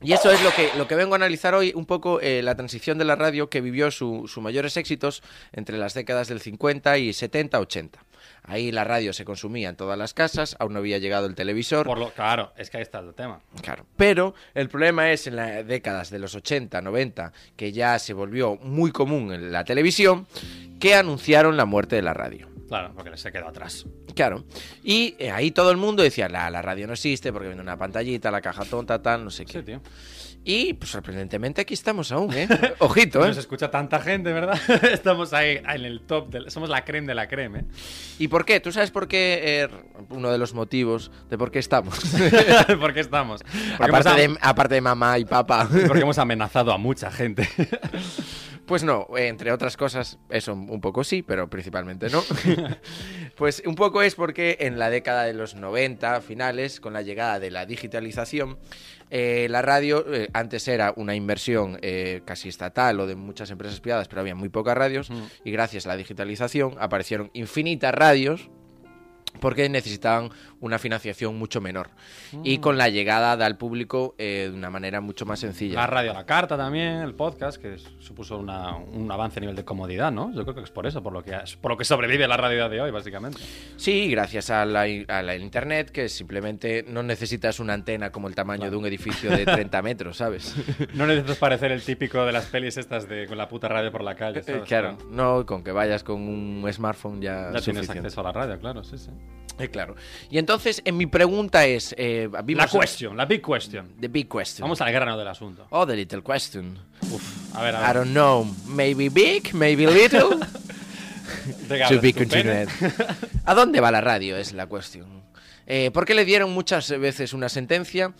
Y eso es lo que, lo que vengo a analizar hoy, un poco eh, la transición de la radio que vivió sus mayores éxitos entre las décadas del 50 y 70, 80. Ahí la radio se consumía en todas las casas, aún no había llegado el televisor. Por lo, claro, es que ahí está el tema. Claro. Pero el problema es en las décadas de los 80, 90, que ya se volvió muy común en la televisión, que anunciaron la muerte de la radio. Claro, porque se quedó atrás. Claro. Y eh, ahí todo el mundo decía, la, la radio no existe porque viene una pantallita, la caja tonta, tal, no sé qué. Sí, tío. Y pues sorprendentemente aquí estamos aún, ¿eh? *laughs* Ojito, ¿eh? Nos escucha tanta gente, ¿verdad? *laughs* Estamos ahí en el top, del, somos la creme de la creme. ¿eh? ¿Y por qué? ¿Tú sabes por qué? eh, uno de los motivos de por qué estamos. *laughs* ¿Por qué estamos? Porque, aparte, hemos, de, aparte de mamá y papá. porque hemos amenazado a mucha gente. Pues no, entre otras cosas, eso un poco sí, pero principalmente no. pues un poco es porque en la década de los 90, finales, con la llegada de la digitalización, eh, la radio eh, antes era una inversión eh, casi estatal o de muchas empresas privadas, pero había muy pocas radios, y gracias a la digitalización aparecieron infinitas radios porque necesitaban una financiación mucho menor. Y con la llegada al público eh, de una manera mucho más sencilla. La radio a la carta también, el podcast, que supuso una- un avance a nivel de comodidad, ¿no? Yo creo que es por eso, por lo que, por lo que sobrevive la radio de hoy, básicamente. Sí, gracias a la, a la internet, que simplemente no necesitas una antena como el tamaño de un edificio de 30 metros, ¿sabes? *laughs* No necesitas parecer el típico de las pelis estas de con la puta radio por la calle, ¿sabes? Eh, claro, no, con que vayas con un smartphone ya, Ya es tienes acceso a la radio, claro, sí, sí. Eh, claro. Y entonces, en mi pregunta es... eh, La question, la big question. The big question. Vamos al grano del asunto. Oh, the little question. Uf, a ver, a I ver. don't know. Maybe big, maybe little. *laughs* ¿De qué To be continued. ¿A dónde va la radio? Es la cuestión. Eh, porque le dieron muchas veces una sentencia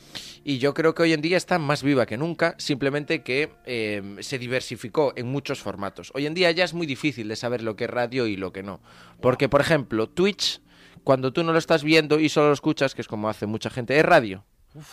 y yo creo que hoy en día está más viva que nunca, simplemente que eh, se diversificó en muchos formatos. Hoy en día ya es muy difícil de saber lo que es radio y lo que no. Porque, por ejemplo, Twitch, cuando tú no lo estás viendo y solo lo escuchas, que es como hace mucha gente, es radio.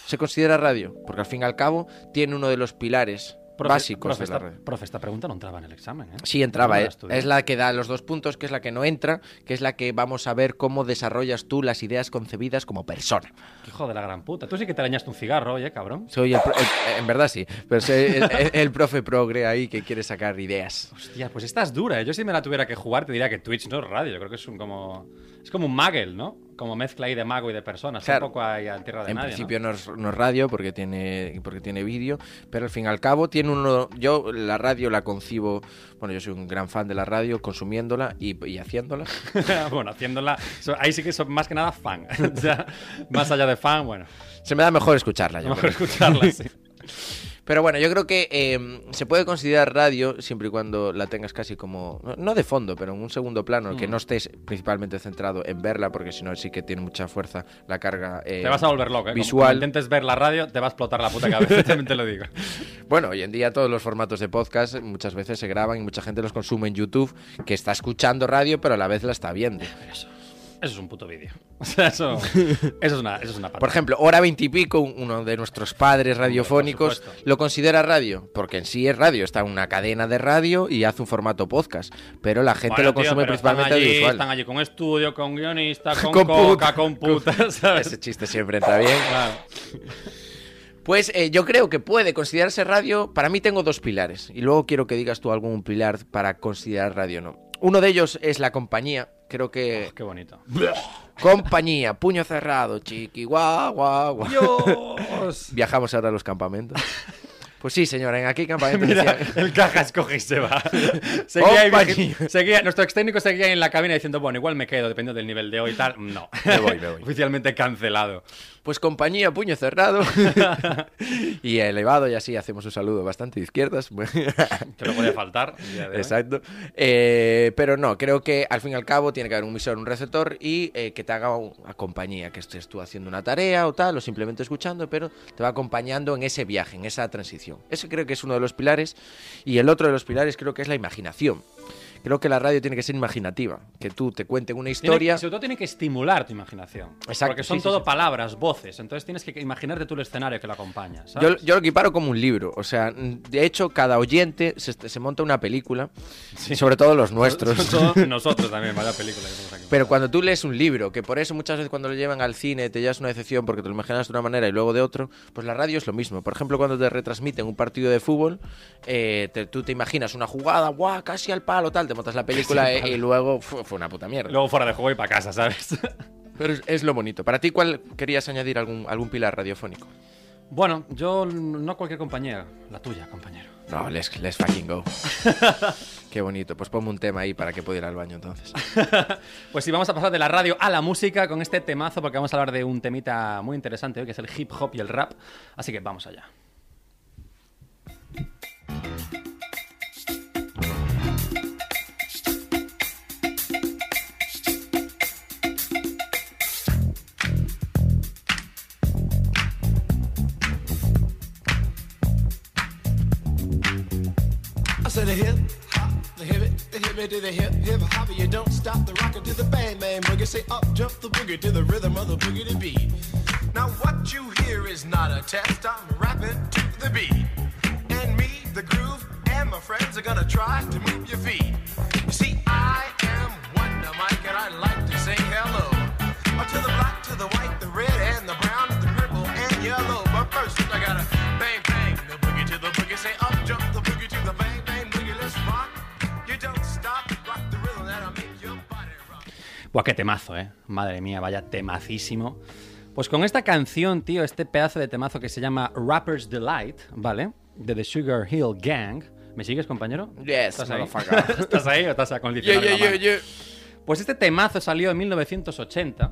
Se considera radio, porque al fin y al cabo tiene uno de los pilares Profe- básicos profe, de la esta, radio. profe, esta pregunta no entraba en el examen, ¿eh? Sí, entraba, ¿eh? Es la que da los dos puntos, que es la que no entra, que es la que vamos a ver cómo desarrollas tú las ideas concebidas como persona. Hijo de la gran puta. Tú sí que te dañaste un cigarro, oye, cabrón. Soy el, el- en verdad sí, pero soy el, el- *laughs* el profe progre ahí que quiere sacar ideas. Hostia, pues esta es dura. ¿eh? Yo si me la tuviera que jugar te diría que Twitch no es radio. Yo creo que es un como... Es como un Maggle, ¿no? Como mezcla ahí de mago y de personas. Claro. Un poco ahí a tierra de En nadie, principio ¿no? es, no es radio porque tiene porque tiene vídeo, pero al fin y al cabo tiene uno. Yo la radio la concibo. Bueno, yo soy un gran fan de la radio, consumiéndola y, y haciéndola. ¿no? *laughs* bueno, haciéndola... Ahí sí que son más que nada fan. *laughs* O sea, más allá de fan, bueno. Se me da mejor escucharla. yo Mejor creo. escucharla, sí. *laughs* Pero bueno, yo creo que eh, se puede considerar radio siempre y cuando la tengas casi como, no- de fondo, pero en un segundo plano, Mm. que no estés principalmente centrado en verla, porque si no sí que tiene mucha fuerza la carga eh, Te vas a volver loco, ¿eh? Visual. Como intentes ver la radio, te va a explotar la puta cabeza, *laughs* también te lo digo. *laughs* Bueno, hoy en día todos los formatos de podcast muchas veces se graban y mucha gente los consume en YouTube, que está escuchando radio, pero a la vez la está viendo. Eso, eso es un puto vídeo. *laughs* O sea, eso, eso es una, eso es una Por ejemplo, Hora Veintipico, uno de nuestros padres radiofónicos, lo considera radio, porque en sí es radio, está en una cadena de radio y hace un formato podcast, pero la gente Bueno, lo tío, consume pero están principalmente allí, audiovisual. Están allí con estudio, con guionista, *laughs* con, Con coca, puta. con puta, ¿sabes? Ese chiste siempre entra bien. *laughs* Claro. Pues eh, yo creo que puede considerarse radio. Para mí tengo dos pilares. Y luego quiero que digas tú algún pilar para considerar radio o no. Uno de ellos es la compañía. Creo que. Qué bonito. *laughs* Compañía, puño cerrado, chiqui, guau, guau, guau. Dios. Viajamos ahora a los campamentos. *laughs* Pues sí, señora, en aquí campamentos *laughs* Mira, el caja escoge y se va. *laughs* Seguía, ahí, seguía- nuestro ex técnico seguía en la cabina diciendo, bueno, igual me quedo, dependiendo del nivel de hoy y tal. No. *laughs* Me voy, me voy. Oficialmente cancelado. Pues compañía, puño cerrado. y elevado, y así hacemos un saludo bastante de izquierdas. Que no puede faltar. Exacto. Eh, pero no, creo que al fin y al cabo tiene que haber un emisor, un receptor y eh, que te haga una compañía, que estés tú haciendo una tarea o tal, o simplemente escuchando, pero te va acompañando en ese viaje, en esa transición. Ese creo que es uno de los pilares. Y el otro de los pilares creo que es la imaginación. Creo que la radio tiene que ser imaginativa, que tú te cuenten una Tiene- historia. sobre todo tiene que estimular tu imaginación. Exacto, Porque son sí, todo sí. palabras, voces. Entonces tienes que imaginarte tú el escenario que lo acompaña. Yo, ¿sabes? yo lo equiparo como un libro, o sea, de hecho cada oyente se, se monta una película, sobre todo los nuestros. *laughs* *laughs* Nosotros también, vaya película que tenemos aquí. Pero cuando tú lees un libro, que por eso muchas veces cuando lo llevan al cine te llevas una decepción porque te lo imaginas de una manera y luego de otro, pues la radio es lo mismo. Por ejemplo, cuando te retransmiten un partido de fútbol, eh, te- tú te imaginas una jugada, guau, casi al palo, tal, te montas la película eh, y luego fu- fue una puta mierda. Luego fuera de juego y para casa, ¿sabes? *laughs* Pero es, es lo bonito. Para ti, ¿cuál querías añadir algún, algún pilar radiofónico? bueno, yo no cualquier compañera, la tuya, compañero. No, let's, let's fucking go. *laughs* Qué bonito. Pues ponme un tema ahí para que pueda ir al baño entonces. *laughs* Pues sí, vamos a pasar de la radio a la música con este temazo porque vamos a hablar de un temita muy interesante hoy que es el hip hop y el rap. Así que vamos allá. It to the hip hip hop. You don't stop the rocker to the bang bang boogie. Say up jump the boogie to the rhythm of the boogie to beat. Now what you hear is not a test. I'm rapping to the beat, and me, the groove, and my friends are gonna try to move your feet. Buah, qué temazo, eh. Madre mía, vaya temacísimo. Pues con esta canción, tío, este pedazo de temazo que se llama Rapper's Delight, ¿vale? De The Sugar Hill Gang. ¿Me sigues, compañero? Yes, ¿Estás ahí? *laughs* ¿Estás ahí o estás Yeah, condicionar yeah, yeah, yeah. Pues este temazo salió en 1980.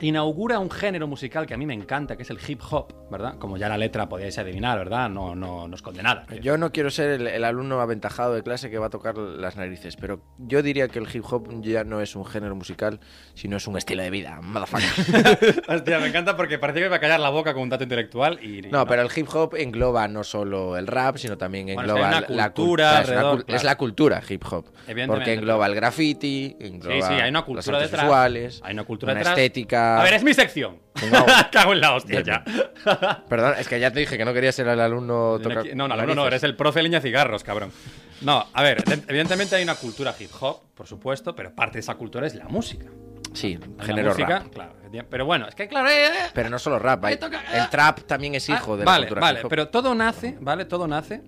Inaugura un género musical que a mí me encanta, que es el hip hop, ¿verdad? Como ya la letra podíais adivinar, ¿verdad? No, no, no esconde nada. Yo no quiero ser el, el alumno aventajado de clase que va a tocar las narices, pero yo diría que el hip hop ya no es un género musical, sino es un estilo de vida. Motherfucker. *laughs* Hostia, me encanta porque parece que me va a callar la boca con un dato intelectual y... No, pero el hip hop engloba no solo el rap, sino también Bueno, engloba es la cultura cultura. Es, una alrededor, cul- claro. es la cultura hip hop. Porque engloba el graffiti, engloba Sí, sí, hay una las cultura artes detrás. visuales, Hay una cultura una detrás. estética. A ver, es mi sección. Venga, *laughs* Cago en la hostia Bien, ya. Perdón, es que ya te dije que no quería ser el alumno toca... No, no, no, no, eres el profe leña cigarros, cabrón. No, a ver, de- evidentemente hay una cultura hip hop, por supuesto, pero parte de esa cultura es la música. Sí, La género música, rap. claro. Pero bueno, es que claro, eh, eh, Pero no solo rap, hay- toca- el trap también es hijo Ah, de la vale, cultura Vale, hip hop. pero todo nace, ¿vale? Todo nace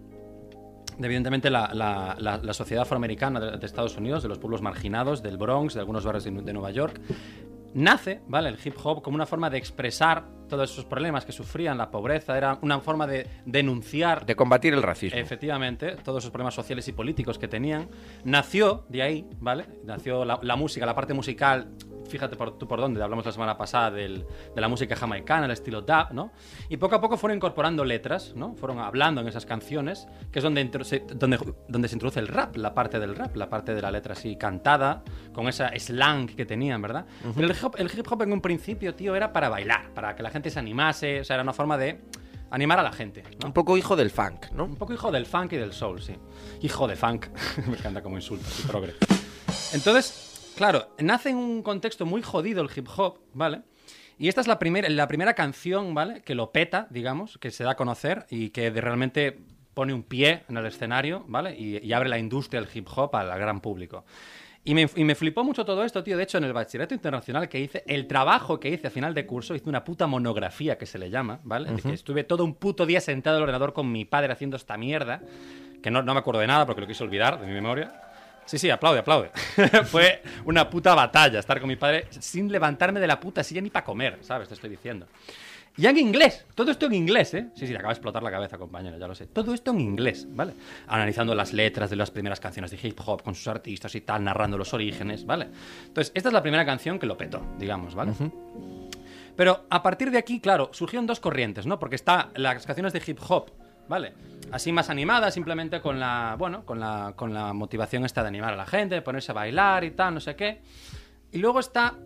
de, evidentemente la, la- la- la sociedad afroamericana de, de Estados Unidos, de los pueblos marginados, del Bronx, de algunos barrios de, de Nueva York. Nace, ¿vale? El hip hop como una forma de expresar todos esos problemas que sufrían, la pobreza, era una forma de denunciar De combatir el racismo. Efectivamente, todos esos problemas sociales y políticos que tenían. Nació de ahí, ¿vale? Nació la, la música, la parte musical. Fíjate por, tú por dónde, hablamos la semana pasada del- de la música jamaicana, el estilo dub, ¿no? Y poco a poco fueron incorporando letras, ¿no? Fueron hablando en esas canciones, que es donde, se, donde, donde se introduce el rap, la parte del rap, la parte de la letra así cantada, con esa slang que tenían, ¿verdad? Pero el hip, hop, el hip hop en un principio, tío, era para bailar, para que la gente se animase, o sea, era una forma de animar a la gente, ¿no? Un poco hijo del funk, ¿no? Un poco hijo del funk y del soul, sí. Hijo de funk. *laughs* Me encanta como insulto, progre. Entonces, claro, nace en un contexto muy jodido el hip hop, ¿vale? Y esta es la, primera la primera canción, ¿vale? Que lo peta, digamos, que se da a conocer y que de- realmente pone un pie en el escenario, ¿vale? Y, y abre la industria del hip hop al, gran público. Y me, y me flipó mucho todo esto, tío. De hecho, en el bachillerato internacional que hice, el trabajo que hice a final de curso, hice una puta monografía que se le llama, ¿vale? De que estuve todo un puto día sentado al ordenador con mi padre haciendo esta mierda, que no, no me acuerdo de nada porque lo quise olvidar de mi memoria. Sí, sí, aplaude, aplaude. *laughs* Fue una puta batalla estar con mi padre sin levantarme de la puta silla ni para comer, ¿sabes? Te estoy diciendo. Y en inglés, todo esto en inglés, ¿eh? Sí, sí, te acaba de explotar la cabeza, compañero, ya lo sé. Todo esto en inglés, ¿vale? Analizando las letras de las primeras canciones de hip hop con sus artistas y tal, narrando los orígenes, ¿vale? Entonces, esta es la primera canción que lo petó, digamos, ¿vale? Pero a partir de aquí, claro, surgieron dos corrientes, ¿no? Porque está las canciones de hip hop, ¿vale? Así más animadas, simplemente con la, bueno, con la, con la motivación esta de animar a la gente, de ponerse a bailar y tal, no sé qué. Y luego está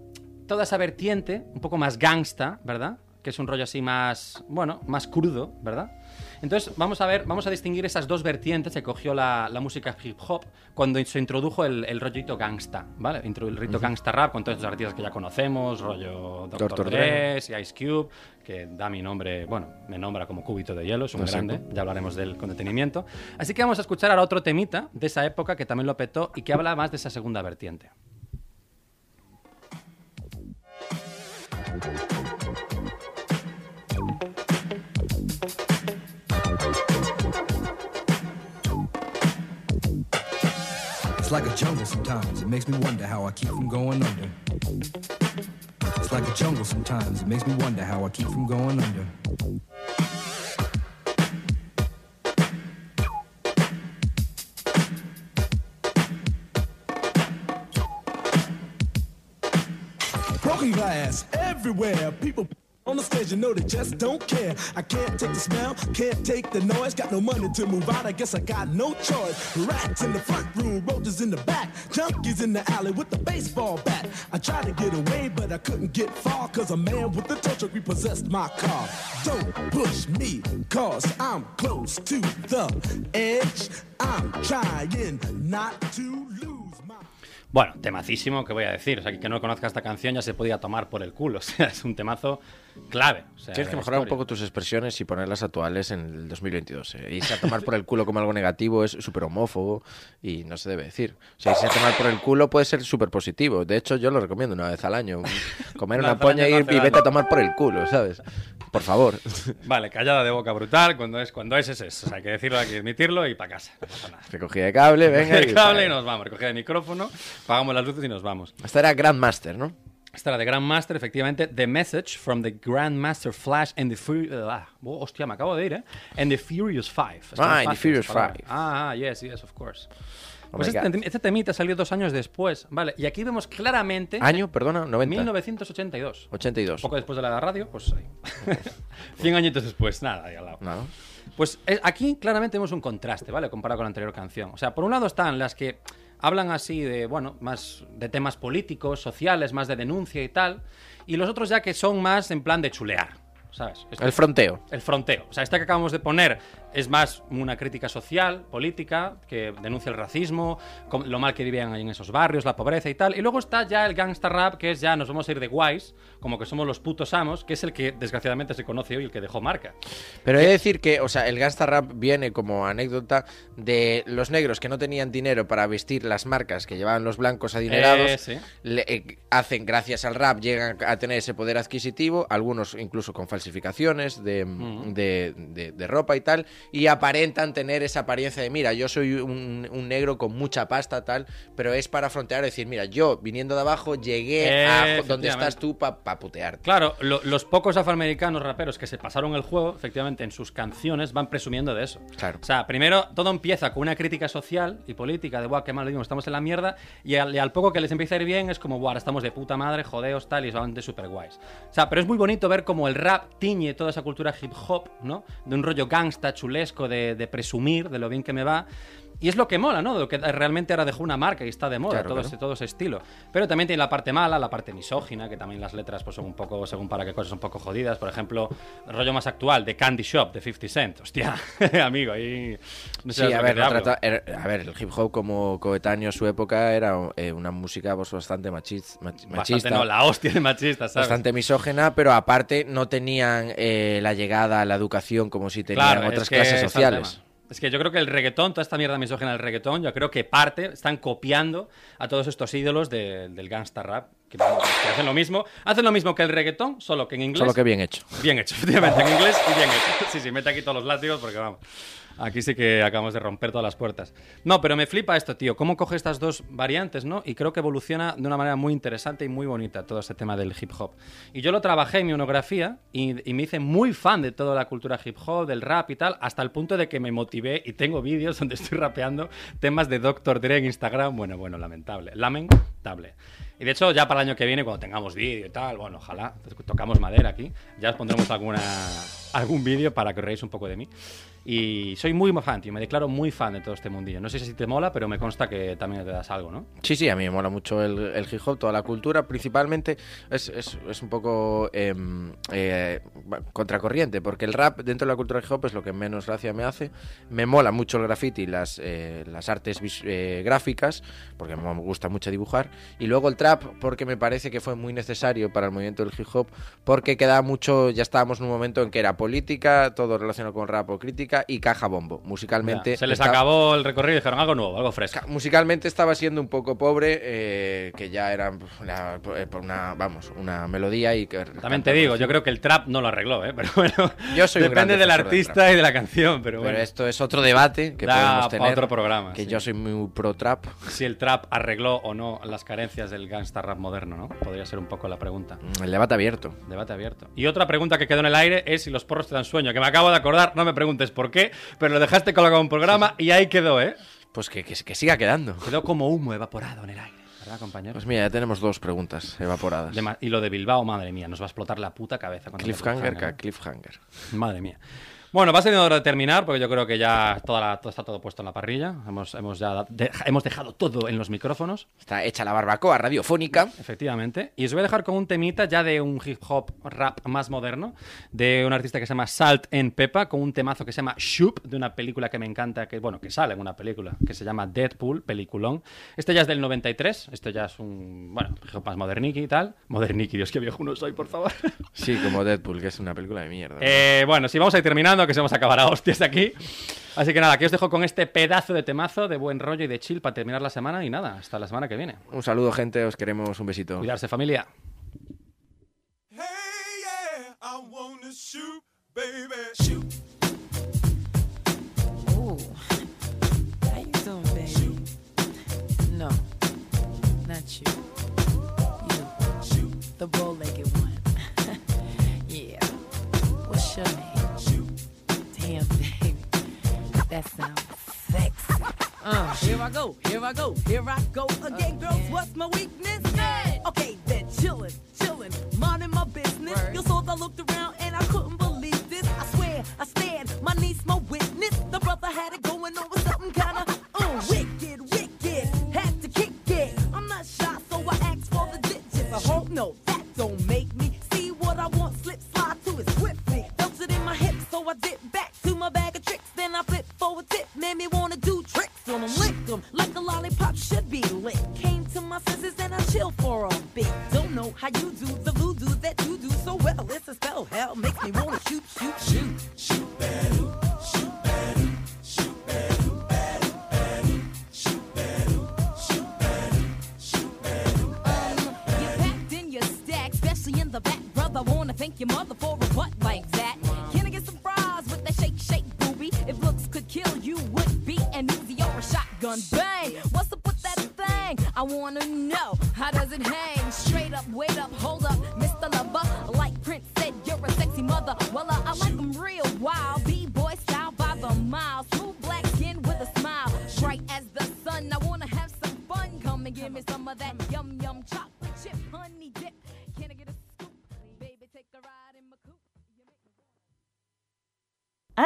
toda esa vertiente, un poco más gangsta, ¿verdad? Que es un rollo así más, bueno, más crudo, ¿verdad? Entonces, vamos a ver, vamos a distinguir esas dos vertientes que cogió la, la música hip hop cuando se introdujo el, el rollito gangsta, ¿vale? El rollito gangsta rap con todos estos artistas que ya conocemos, rollo Dr. Dr. Dre, y Ice Cube, que da mi nombre, bueno, me nombra como cúbito de hielo, es un Exacto. grande, ya hablaremos de él con detenimiento. Así que vamos a escuchar ahora otro temita de esa época que también lo petó y que habla más de esa segunda vertiente. Like a jungle sometimes. It makes me wonder how I keep from going under. It's like a jungle sometimes. It makes me wonder how I keep from going under. Broken glass everywhere. People on the stage, you know they just don't care. I can't take the smell, can't take the noise. Got no money to move out, I guess I got no choice. Rats in the front room, roaches in the back, junkies in the alley with the baseball bat. I tried to get away, but I couldn't get far, cause a man with a tow truck repossessed my car. Don't push me, cause I'm close to the edge. I'm trying not to lose my. Bueno, temacísimo, ¿qué voy a decir? O sea, que no conozca esta canción ya se podía tomar por el culo. *laughs* O sea, es un temazo clave. O sea, Tienes que mejorar un poco tus expresiones y ponerlas actuales en el 2022. ¿eh? Irse a tomar por el culo como algo negativo es súper homófobo y no se debe decir. O sea, irse a tomar por el culo puede ser súper positivo. De hecho, yo lo recomiendo una vez al año. *laughs* Comer Una una poña y, no y vete a tomar por el culo, ¿sabes? Por favor. Vale, callada de boca brutal. Cuando es, cuando es, es eso. O sea, hay que decirlo, hay que admitirlo y para casa. No pasa nada. Recogida de cable, venga. el y- cable y nos vamos. Recogida de micrófono, pagamos las luces y nos vamos. Esta era Grandmaster, ¿no? Esta era de Grandmaster, efectivamente. The Message from the Grandmaster Flash and the Furious... ah, oh, hostia, me acabo de ir, ¿eh? And the Furious Five. Es Ah, es and the Furious. Five. Ah, ah, yes, yes, of course. Pues este, este temita salió dos años después, ¿vale? Y aquí vemos claramente... Año, perdona, 90. 1982. 82. Poco después de la radio, pues ahí. *laughs* 100 añitos después, nada, ahí al lado. Nada. Pues eh, aquí claramente vemos un contraste, ¿vale? Comparado con la anterior canción. O sea, por un lado están las que hablan así de, bueno, más de temas políticos, sociales, más de denuncia y tal. Y los otros ya que son más en plan de chulear, ¿sabes? Esto- El fronteo. el fronteo. O sea, esta que acabamos de poner es más una crítica social, política, que denuncia el racismo, lo mal que vivían ahí en esos barrios, la pobreza y tal. Y luego está ya el gangsta rap, que es ya nos vamos a ir de guays, como que somos los putos amos, que es el que desgraciadamente se conoce hoy, el que dejó marca. Pero he de decir que, o sea, el gangsta rap viene como anécdota de los negros que no tenían dinero para vestir las marcas que llevaban los blancos adinerados. Eh, sí. le- eh, hacen, gracias al rap, llegan a tener ese poder adquisitivo, algunos incluso con falsificaciones de, de- de- de ropa y tal, y aparentan tener esa apariencia de, mira, yo soy un, un negro con mucha pasta, tal, pero es para frontear, decir, mira, yo viniendo de abajo llegué Eh, a donde estás tú para putearte. Claro, lo- los pocos afroamericanos raperos que se pasaron el juego, efectivamente, en sus canciones van presumiendo de eso. Claro. O sea, primero todo empieza con una crítica social y política de, guau, qué mal vivimos, estamos en la mierda, y al, y al poco que les empieza a ir bien es como, guau, estamos de puta madre, jodeos, tal, y van de super guays. O sea, pero es muy bonito ver cómo el rap tiñe toda esa cultura hip hop, ¿no? De un rollo gangsta, chulesco, de, presumir de lo bien que me va. Y es lo que mola, ¿no? Lo que realmente ahora dejó una marca y está de moda, Claro, todo, claro. ese, todo ese estilo. Pero también tiene la parte mala, la parte misógina, que también las letras pues, son un poco, según para qué cosas, un poco jodidas. Por ejemplo, el rollo más actual de Candy Shop de 50 Cent. Hostia, *laughs* amigo, ahí. No sé Sí, a ver, trata- er- a ver, el hip hop como coetáneo a su época era eh, una música pues, bastante machis- mach- Bastante, machista, no, la hostia de machista, ¿sabes? bastante misógena, pero aparte no tenían eh, la llegada a la educación como si tenían Claro, otras clases sociales. Es que yo creo que el reggaetón, toda esta mierda misógena del reggaetón, yo creo que parte, están copiando a todos estos ídolos de- del gangsta rap, que, que hacen lo mismo. Hacen lo mismo que el reggaetón, solo que en inglés. Solo que bien hecho. Bien hecho, *laughs* efectivamente, en inglés y bien hecho. Sí, sí, mete aquí todos los látigos porque vamos. Aquí sí que acabamos de romper todas las puertas. No, pero me flipa esto, tío. Cómo coge estas dos variantes, ¿no? Y creo que evoluciona de una manera muy interesante y muy bonita todo este tema del hip hop. Y yo lo trabajé en mi monografía y, y me hice muy fan de toda la cultura hip hop, del rap y tal, hasta el punto de que me motivé y tengo vídeos *laughs* donde estoy rapeando temas de Dr. Dre en Instagram. Bueno, bueno, lamentable. Lamentable. Y de hecho, ya para el año que viene, cuando tengamos vídeo y tal, bueno, ojalá, tocamos madera aquí, ya os pondremos alguna, algún vídeo para que os un poco de mí. Y soy muy fan, tío, me declaro muy fan de todo este mundillo. No sé si te mola, pero me consta que también te das algo, ¿no? Sí, sí, a mí me mola mucho el, el hip hop, toda la cultura, principalmente es, es- es un poco em, eh, contracorriente, porque el rap dentro de la cultura hip hop es lo que menos gracia me hace. Me mola mucho el graffiti las, eh, las artes eh, gráficas, porque me gusta mucho dibujar. Y luego el trap, porque me parece que fue muy necesario para el movimiento del hip hop, porque quedaba mucho, ya estábamos en un momento en que era política, todo relacionado con rap o crítica, y caja bombo. Musicalmente... Ya, se les está- acabó el recorrido y dijeron algo nuevo, algo fresco. Ca- Musicalmente estaba siendo un poco pobre, eh, que ya era una, eh, por una, vamos, una melodía y que También te digo, yo creo que el trap no lo arregló, ¿eh? *laughs* Pero bueno, Yo soy depende del artista trap. y de la canción, pero, Pero bueno. esto es otro debate que Da podemos tener. otro programa, Que sí. yo soy muy pro trap. Si el trap arregló o no las carencias del gangsta rap moderno, ¿no? Podría ser un poco la pregunta. El debate abierto. Debate abierto. Y otra pregunta que quedó en el aire es si los porros te dan sueño, que me acabo de acordar, no me preguntes por qué, pero lo dejaste colgado en un programa y ahí quedó, ¿eh? Pues que, que, que siga quedando. Quedó como humo evaporado en el aire, ¿verdad, compañero? Pues mira, ya tenemos dos preguntas evaporadas. De y lo de Bilbao, madre mía, nos va a explotar la puta cabeza. Cliffhanger, ¿eh? cliffhanger. Madre mía. Bueno, va siendo hora de terminar porque yo creo que ya toda la- todo está todo puesto en la parrilla. Hemos, hemos, ya de- hemos dejado todo en los micrófonos, Está hecha la barbacoa radiofónica. efectivamente. Y os voy a dejar con un temita ya de un hip hop rap más moderno, de un artista que se llama Salt en Pepa, con un temazo que se llama Shoop, de una película que me encanta, que bueno, que sale en una película, que se llama Deadpool, peliculón. Este ya es del 93, este ya es un, bueno, hip hop más moderniqui y tal. Moderniqui, Dios, qué viejo no soy, por favor. Sí, como Deadpool, que es una película de mierda. Eh, bueno, si vamos a ir terminando, que se vamos a acabar a hostias aquí. Así que nada, que os dejo con este pedazo de temazo de buen rollo y de chill para terminar la semana y nada, hasta la semana que viene. Un saludo, gente. Os queremos. Un besito. Cuidarse familia. Hey, yeah, I wanna shoot, baby, shoot. Ooh. How you doing, baby? No, not you. You, the bow-legged that sounds sexy. Uh, here I go, here I go, here I go again, girls. What's my weakness? Okay, then chillin', chillin', minding my business. You saw I looked around and I couldn't believe this. I swear, I stand, my niece, my witness. The brother had it going on